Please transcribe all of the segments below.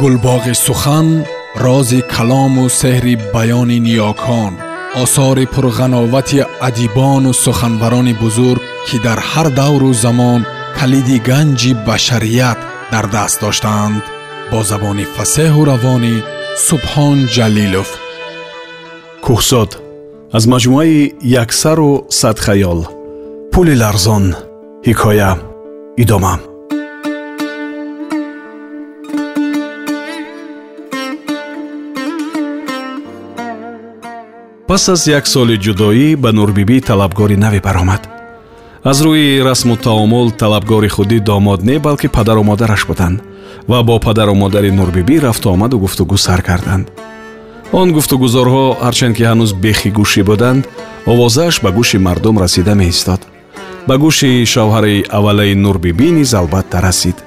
گلباغ سخن راز کلام و سحر بیان نیاکان آثار پرغناوت ادیبان و سخنوران بزرگ که در هر دور و زمان کلید گنج بشریت در دست داشتند. با زبان فسه و روان سبحان جلیلوف. کوهزاد از مجموعه یکسر و صد خیال. پول لرزان حکایه ادامه. Пас аз як соли ҷудоӣ ба нурбибӣ талабгори наве баромад. Аз рӯи расму таомул талабгори худи домод не балки падару модараш буданд ва бо падару модари нурбибӣ рафту омаду гуфтугӯ сар карданд. Он гуфтугузорҳо ҳарчанд ки ҳанӯз бехи гӯшӣ буданд овозааш ба гӯши мардум расида меистод. Ба гӯши шавҳари аввалаи нурбибӣ низ албатта расид.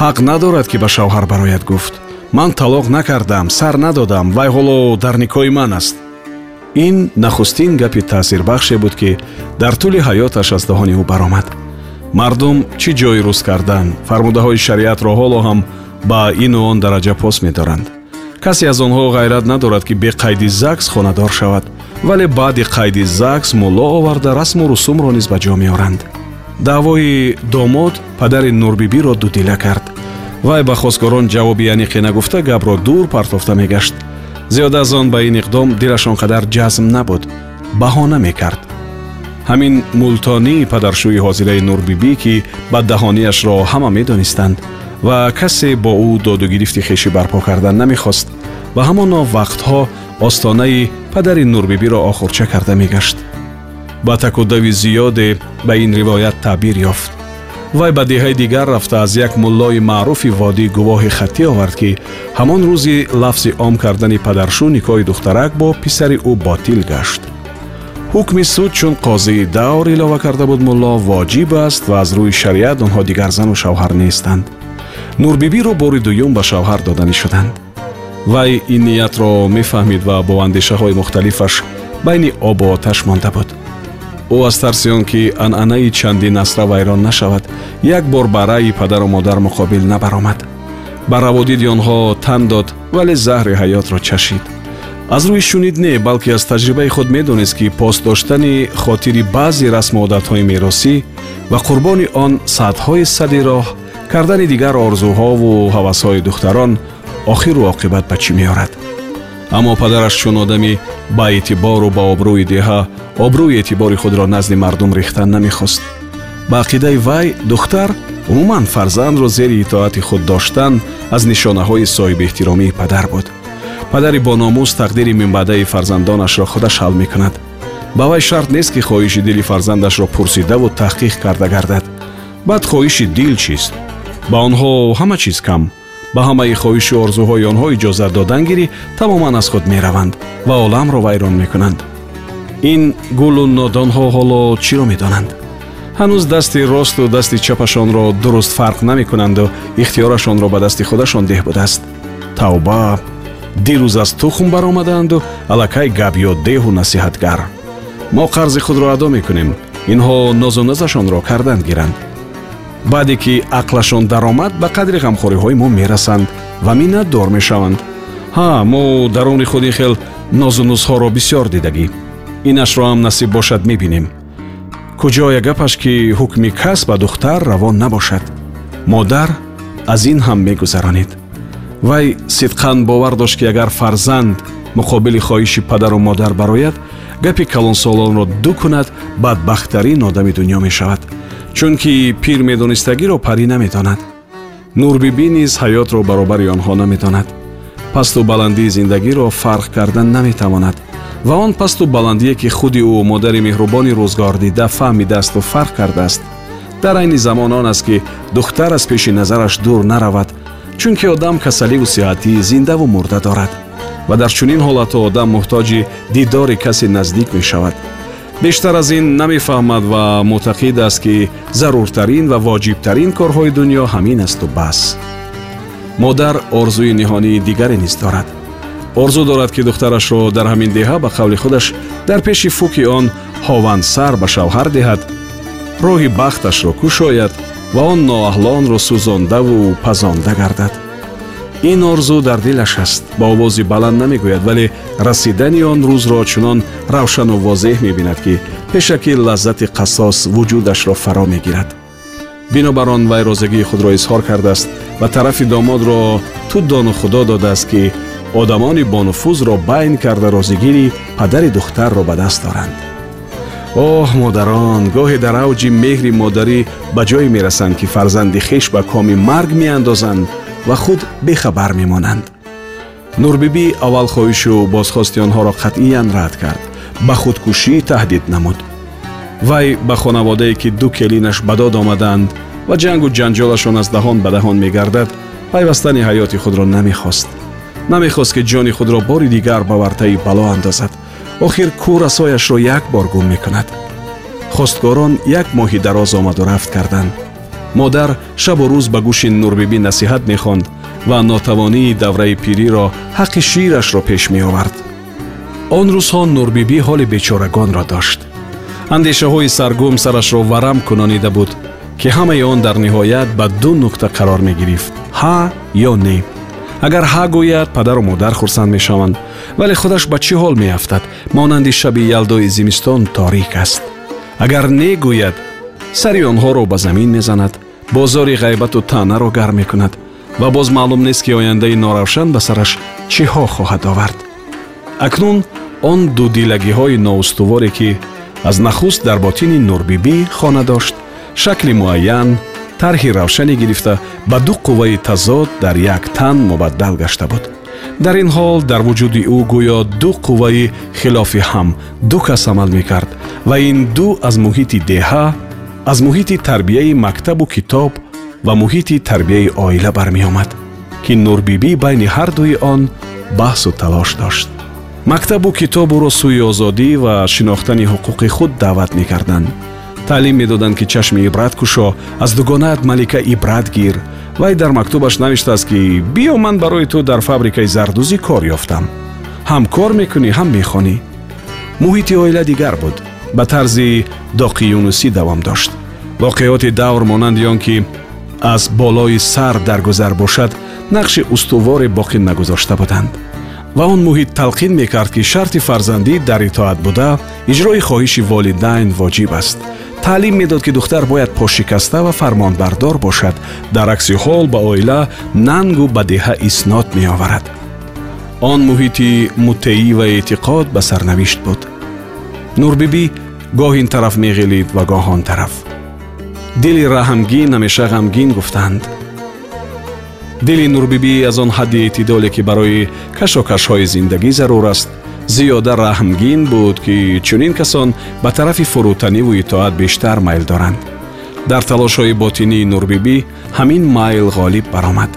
Ҳақ надорад ки ба шавҳар барояд гуфт. Ман талоқ накардам сар надодам. Вай ҳоло дар никоҳи ман аст ин нахустин гапи таъсирбахше буд ки дар тӯли ҳаёташ аз доҳони ӯ баромад. Мардум чӣ ҷойи рӯз кардан? Фармудаҳои шариатро ҳоло ҳам ба ину он дараҷа пос медоранд. Касе аз онҳо ғайрат надорад ки беқайди загс хонадор шавад вале баъди қайди загс мулло оварда расму русумро низ ба ҷо меоранд. Даъвои домод падари нурбибиро дудила кард. Вай ба хостгорон ҷавоби аниқе нагуфта гапро дур партофта мегашт зиёда аз он ба ин иқдом дилаш он қадар ҷазм набуд баҳона мекард ҳамин мултонии падаршӯи ҳозираи нурбибӣ ки баддаҳонияшро ҳама медонистанд ва касе бо ӯ додугирифти хешӣ барпо кардан намехост ба ҳамоно вақтҳо остонаи падари нурбибиро охурча карда мегашт ба такудави зиёде ба ин ривоят таъбир ёфт вай ба деҳаи дигар рафта аз як муллои маъруфи водӣ гувоҳи хаттӣ овард ки ҳамон рӯзи лафзи ом кардани падаршу никоҳи духтарак бо писари ӯ ботил гашт. Ҳукми суд чун қозии давр илова карда буд мулло воҷиб аст ва аз рӯи шариат онҳо дигар зану шавҳар нестанд нурбибиро бори дуюм ба шавҳар доданӣ шуданд вай ин ниятро мефаҳмид ва бо андешаҳои мухталифаш байни обу оташ монда буд ӯ аз тарси он ки анъанаи чандин асра вайрон нашавад як бор ба раъи падару модар муқобил набаромад. Ба раводиди онҳо тан дод вале заҳри ҳаётро чашид. Аз рӯи шунид не балки аз таҷрибаи худ медонист ки пос доштани хотири баъзе расму одатҳои меросӣ ва қурбони он садҳои сади роҳ кардани дигар орзуҳову ҳавасҳои духтарон охиру оқибат ба чӣ меорад аммо падараш чун одами ба эътибору ба обрӯи деҳа обрӯи эътибори худро назди мардум рехтан намехост. Ба ақидаи вай духтар умуман фарзандро зери итоати худ доштан аз нишонаҳои соҳибэҳтиромии падар буд. Падари бономус тақдири минбаъдаи фарзандонашро худаш ҳал мекунад. Ба вай шарт нест ки хоҳиши дили фарзандашро пурсидаву таҳқиқ карда гардад. Баъд хоҳиши дил чист? Ба онҳо ҳама чиз кам ба ҳамаи хоҳишу орзуҳои онҳо иҷозат додан гирӣ тамоман аз худ мераванд ва оламро вайрон мекунанд. ин гулу нодонҳо ҳоло чиро медонанд? ҳанӯз дасти росту дасти чапашонро дуруст фарқ намекунанду ихтиёрашонро ба дасти худашон деҳ будааст. тавба дирӯз аз тухм баромадаанду аллакай габё деҳу насиҳатгар. мо қарзи худро адо мекунем. инҳо нозу назашонро кардан гиранд баъде ки ақлашон даромад ба қадри ғамхориҳои мо мерасанд ва миннатдор мешаванд. Ҳа мо дар умри худ ин хел нозунузҳоро бисёр дидагӣ. Инашро ҳам насиб бошад мебинем. Куҷоя гапаш ки ҳукми кас ба духтар равон набошад. Модар аз ин ҳам мегузаронед вай сидқан бовар дошт ки агар фарзанд муқобили хоҳиши падару модар барояд гапи калонсолонро ду кунад бадбахттарин одами дуньё мешавад чунки пир медонистагиро парӣ наметонад. Нурбибӣ низ ҳаётро баробари онҳо наметонад. Пасту баландии зиндагиро фарқ кардан наметавонад. Ва он пасту баландие ки худи ӯ модари меҳрубони рӯзгордида фаҳмидаасту фарқ кардааст. Дар айни замон он аст ки духтар аз пеши назараш дур наравад чунки одам касаливу сиҳатӣ зиндаву мурда дорад. Ва дар чунин ҳолатҳо одам муҳтоҷи дидори касе наздик мешавад бештар аз ин намефаҳмад ва мӯътақид аст ки заруртарин ва воҷибтарин корҳои дуньё ҳамин асту бас. Модар орзуи ниҳонии дигаре низ дорад. Орзу дорад ки духтарашро дар ҳамин деҳа ба қавли худаш дар пеши фуки он ҳовандсар ба шавҳар диҳад роҳи бахташро кушояд ва он ноаҳлонро сӯзондаву пазонда гардад ин орзу дар дилаш аст. Ба овози баланд намегӯяд вале расидани он рӯзро чунон равшану возеҳ мебинад ки пешаки лаззати қассос вуҷудашро фаро мегирад. Бинобар он вай розагии худро изҳор кардааст ва тарафи домодро ту дону худо додааст ки одамони бонуфузро байн карда розигири падари духтарро ба даст доранд. Оҳ модарон гоҳе дар авҷи меҳри модарӣ ба ҷое мерасанд ки фарзанди хеш ба коми марг меандозанд ва худ бехабар мемонанд. Нурбибӣ аввал хоҳишу бозхости онҳоро қатъиян рад кард ба худкушӣ таҳдид намуд. Вай ба хонаводае ки ду келинаш ба дод омаданд ва ҷангу ҷанҷолашон аз даҳон ба таҳон мегардад пайвастани ҳаёти худро намехост. Намехост ки ҷони худро бори дигар ба вартаи бало андозад. Охир кӯ расояшро як бор гум мекунад. Хостгорон як моҳи дароз омаду рафт карданд модар шабу рӯз ба гӯши нурбибӣ насиҳат мехонд ва нотавонии давраи пириро ҳаққи ширашро пеш меовард. Он рӯзҳо нурбибӣ ҳоли бечорагонро дошт. Андешаҳои саргум сарашро варам кунонида буд ки ҳамаи он дар ниҳоят ба ду нуқта қарор мегирифт ҳа ё не. Агар ҳа гӯяд падару модар хурсанд мешаванд вале худаш ба чӣ ҳол меафтад? Монанди шаби ялдои зимистон торик аст. Агар не гӯяд сари онҳоро ба замин мезанад бозори ғайбату таънаро гарм мекунад ва боз маълум нест ки ояндаи норавшан ба сараш чиҳо хоҳад овард. Акнун он дудилагиҳои ноустуворе ки аз нахуст дар ботини нурбибӣ хона дошт шакли муайян тарҳи равшане гирифта ба ду қувваи тазод дар як тан мубаддал гашта буд. Дар ин ҳол дар вуҷуди ӯ гӯё ду қувваи хилофи ҳам ду кас амал мекард ва ин ду аз муҳити деҳа аз муҳити тарбияи мактабу китоб ва муҳити тарбияи оила бармеомад ки нурбибӣ байни ҳардуи он баҳсу талош дошт. Мактабу китоб ӯро сӯи озодӣ ва шинохтани ҳуқуқи худ даъват мекарданд. Таълим медоданд ки чашми ибрат кушо аз дугонаат малика ибрат гир вай дар мактубаш навиштааст ки биё ман барои ту дар фабрикаи зардузӣ кор ёфтам. Ҳам кор мекунӣ ҳам мехонӣ муҳити оила дигар буд ба тарзи доқиюнусӣ давом дошт. Воқеоти давр монанди он ки аз болои сар даргузар бошад нақши устуворе боқӣ нагузошта буданд. Ва он муҳит талқин мекард ки шарти фарзандӣ дар итоат буда иҷрои хоҳиши волидайн воҷиб аст. Таълим медод ки духтар бояд пошикаста ва фармонбардор бошад. Дар акси ҳол ба оила нангу ба деҳа иснод меоварад. Он муҳити муттеӣ ва эътиқод ба сарнавишт буд. Нурбибӣ гоҳ ин тараф меғилид ва гоҳ он тараф. Дили раҳмгин ҳамеша ғамгин гуфтанд. Дили нурбибӣ аз он ҳадди эътидоле ки барои кашокашҳои зиндагӣ зарур аст зиёда раҳмгин буд ки чунин касон ба тарафи фурӯтаниву итоат бештар майл доранд. Дар талошҳои ботинии нурбибӣ ҳамин майл ғолиб баромад.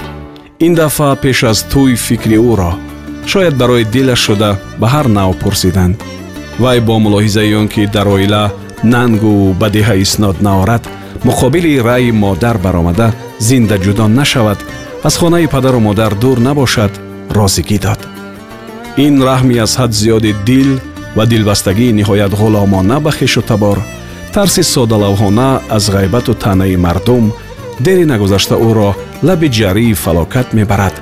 Ин дафъа пеш аз тӯй фикри ӯро шояд барои дилаш шуда ба ҳар нав пурсиданд вай бо мулоҳизаи он ки дар оила нангу ба деҳа иснод наорад муқобили раъи модар баромада зинда ҷудо нашавад аз хонаи падару модар дур набошад розигӣ дод. Ин раҳми аз ҳад зиёди дил ва дилбастагии ниҳоят ғуломона ба хешу табор тарси содалавҳона аз ғайбату таънаи мардум дери нагузашта ӯро лаби ҷарии фалокат мебарад.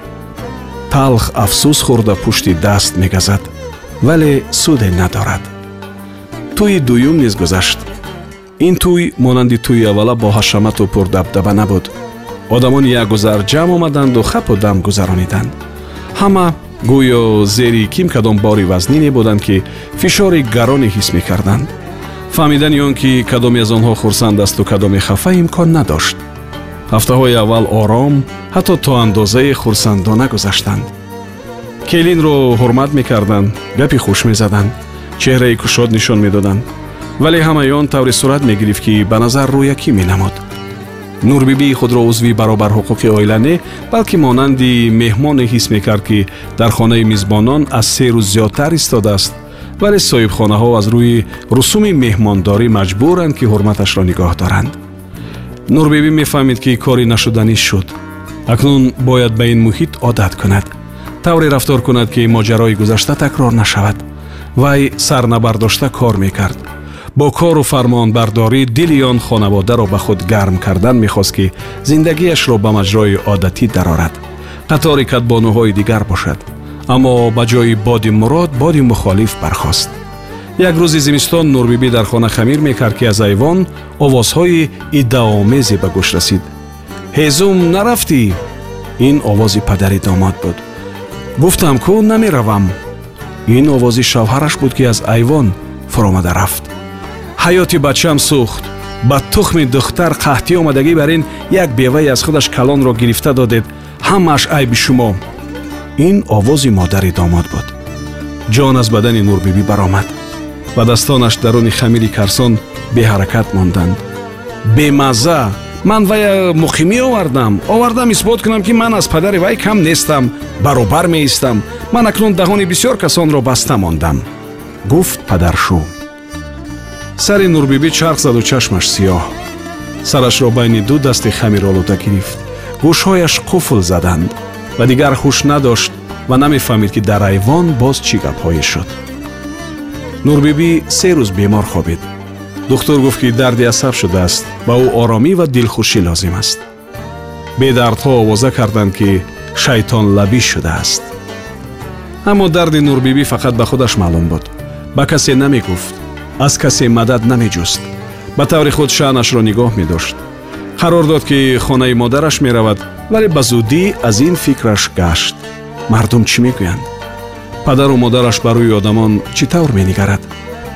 Талх афсӯс хӯрда пушти даст мегазад вале суде надорад. Тӯи дуюм низ гузашт. Ин тӯй монанди тӯи аввала бо ҳашамату пурдабдаба набуд. Одамони як гузар ҷамъ омаданду хапу дам гузарониданд. Ҳама гӯё зери ким кадом бори вазнине буданд ки фишори гароне ҳис мекарданд. Фаҳмидани он ки кадоме аз онҳо хурсанд асту кадоме хафа имкон надошт. Ҳафтаҳои аввал ором ҳатто то андозае хурсандона гузаштанд келинро ҳурмат мекарданд гапи хуш мезаданд чеҳраи кушод нишон медоданд. Вале ҳамаи он тавре сурат мегирифт ки ба назар рӯякӣ менамуд. Нурбибии худро узви баробарҳуқуқи оила не балки монанди меҳмоне ҳис мекард ки дар хонаи мизбонон аз се рӯз зиёдтар истодааст. Вале соҳибхонаҳо аз рӯи русуми меҳмондорӣ маҷбуранд ки ҳурматашро нигоҳ доранд. Нурбибӣ мефаҳмид ки кори нашуданӣ шуд. Акнун бояд ба ин муҳит одат кунад тавре рафтор кунад ки моҷарои гузашта такрор нашавад. Вай сарнабардошта кор мекард. Бо кору фармонбардорӣ дили он хонаводаро ба худ гарм кардан мехост ки зиндагиашро ба маҷрои одатӣ дарорад. Қатори катбонуҳои дигар бошад. Аммо ба ҷои боди мурод боди мухолиф бархост. Як рӯзи зимистон нурбибӣ дар хона хамир мекард ки аз айвон овозҳои иддаомезе ба гӯш расид. Ҳезум нарафтӣ ин овози падари домод буд гуфтам кӯ намеравам. Ин овози шавҳараш буд ки аз айвон фуромада рафт. Ҳаёти бачам сӯхт. Ба тухми духтар қаҳтӣ омадагӣ бар ин як бевае аз худаш калонро гирифта додед. Ҳамааш айби шумо. Ин овози модари домод буд. Ҷон аз бадани нурбибӣ баромад. Ва дастонаш даруни хамири карсон беҳаракат монданд. Бемазза ман вая муқимӣ овардам. Овардам исбот кунам ки ман аз падари вай кам нестам баробар меистам. Ман акнун даҳони бисёр касонро баста мондам. Гуфт падаршӯ сари нурбибӣ чарх заду чашмаш сиёҳ. Сарашро байни ду дасти хамир олуда гирифт. Гӯшҳояш қуфл заданд ва дигар ҳуш надошт ва намефаҳмид ки дар айвон боз чӣ гапҳое шуд. Нурбибӣ се рӯз бемор хобид духтур гуфт ки дарди асаб шудааст. Ба ӯ оромӣ ва дилхушӣ лозим аст. Бедардҳо овоза карданд ки шайтонлабӣ шудааст. Аммо дарди нурбибӣ фақат ба худаш маълум буд. Ба касе намегуфт. Аз касе мадад намеҷуст. Ба таври худ шаънашро нигоҳ медошт. Қарор дод ки хонаи модараш меравад вале ба зудӣ аз ин фикраш гашт. Мардум чӣ мегӯянд? Падару модараш ба рӯи одамон чӣ тавр менигарад?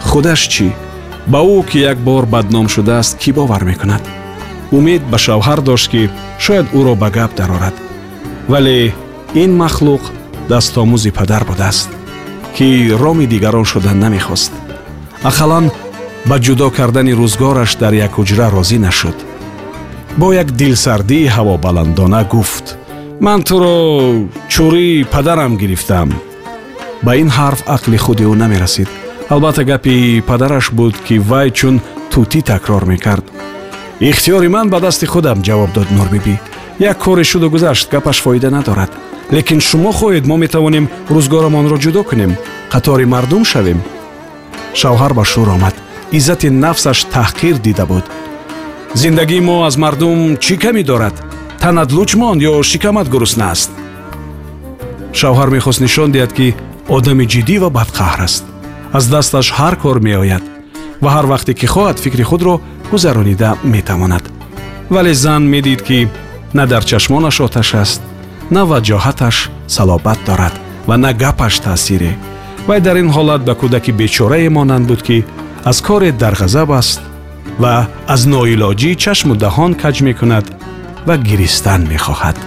Худаш чӣ ба ӯ ки як бор бадном шудааст кӣ бовар мекунад? Умед ба шавҳар дошт ки шояд ӯро ба гап дарорад. Вале ин махлуқ дастомӯзи падар будааст ки роми дигарон шудан намехост. Ақаллан ба ҷудо кардани рӯзгораш дар як ҳуҷра розӣ нашуд. Бо як дилсардии ҳавобаландона гуфт ман туро чӯрии падарам гирифтам ба ин ҳарф ақли худи ӯ намерасид албатта гапи падараш буд ки вай чун тӯтӣ такрор мекард. Ихтиёри ман ба дасти худам ҷавоб дод нурбибӣ як коре шуду гузашт гапаш фоида надорад. Лекин шумо хоҳед мо метавонем рӯзгорамонро ҷудо кунем. Қатори мардум шавем. Шавҳар ба шӯр омад. Иззати нафсаш таҳқир дида буд. Зиндагии мо аз мардум чӣ камӣ дорад? Танат луч монд ё шикамат гурусна аст? Шавҳар мехост нишон диҳад ки одами ҷиддӣ ва бадқаҳр аст аз дасташ ҳар кор меояд ва ҳар вақте ки хоҳад фикри худро гузаронида метавонад. Вале зан медид ки на дар чашмонаш оташ аст на ваҷоҳаташ салобат дорад ва на гапаш таъсире вай дар ин ҳолат ба кӯдаки бечорае монанд буд ки аз коре дар ғазаб аст ва аз ноилоҷӣ чашму даҳон каҷ мекунад ва гиристан мехоҳад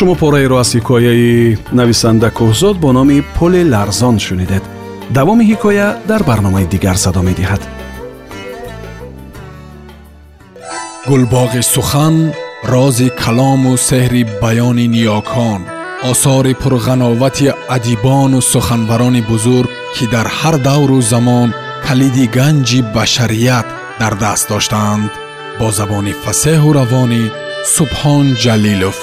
шумо пораеро аз ҳикояи нависанда кӯҳзод бо номи пӯли ларзон шунидед давоми ҳикоя дар барномаи дигар садо медиҳад гулбоғи сухан рози калому сеҳри баёни ниёкон осори пурғановати адибону суханбарони бузург ки дар ҳар давру замон калиди ганҷи башарият дар даст доштаанд бо забони фасеҳу равонӣ субҳон ҷалилов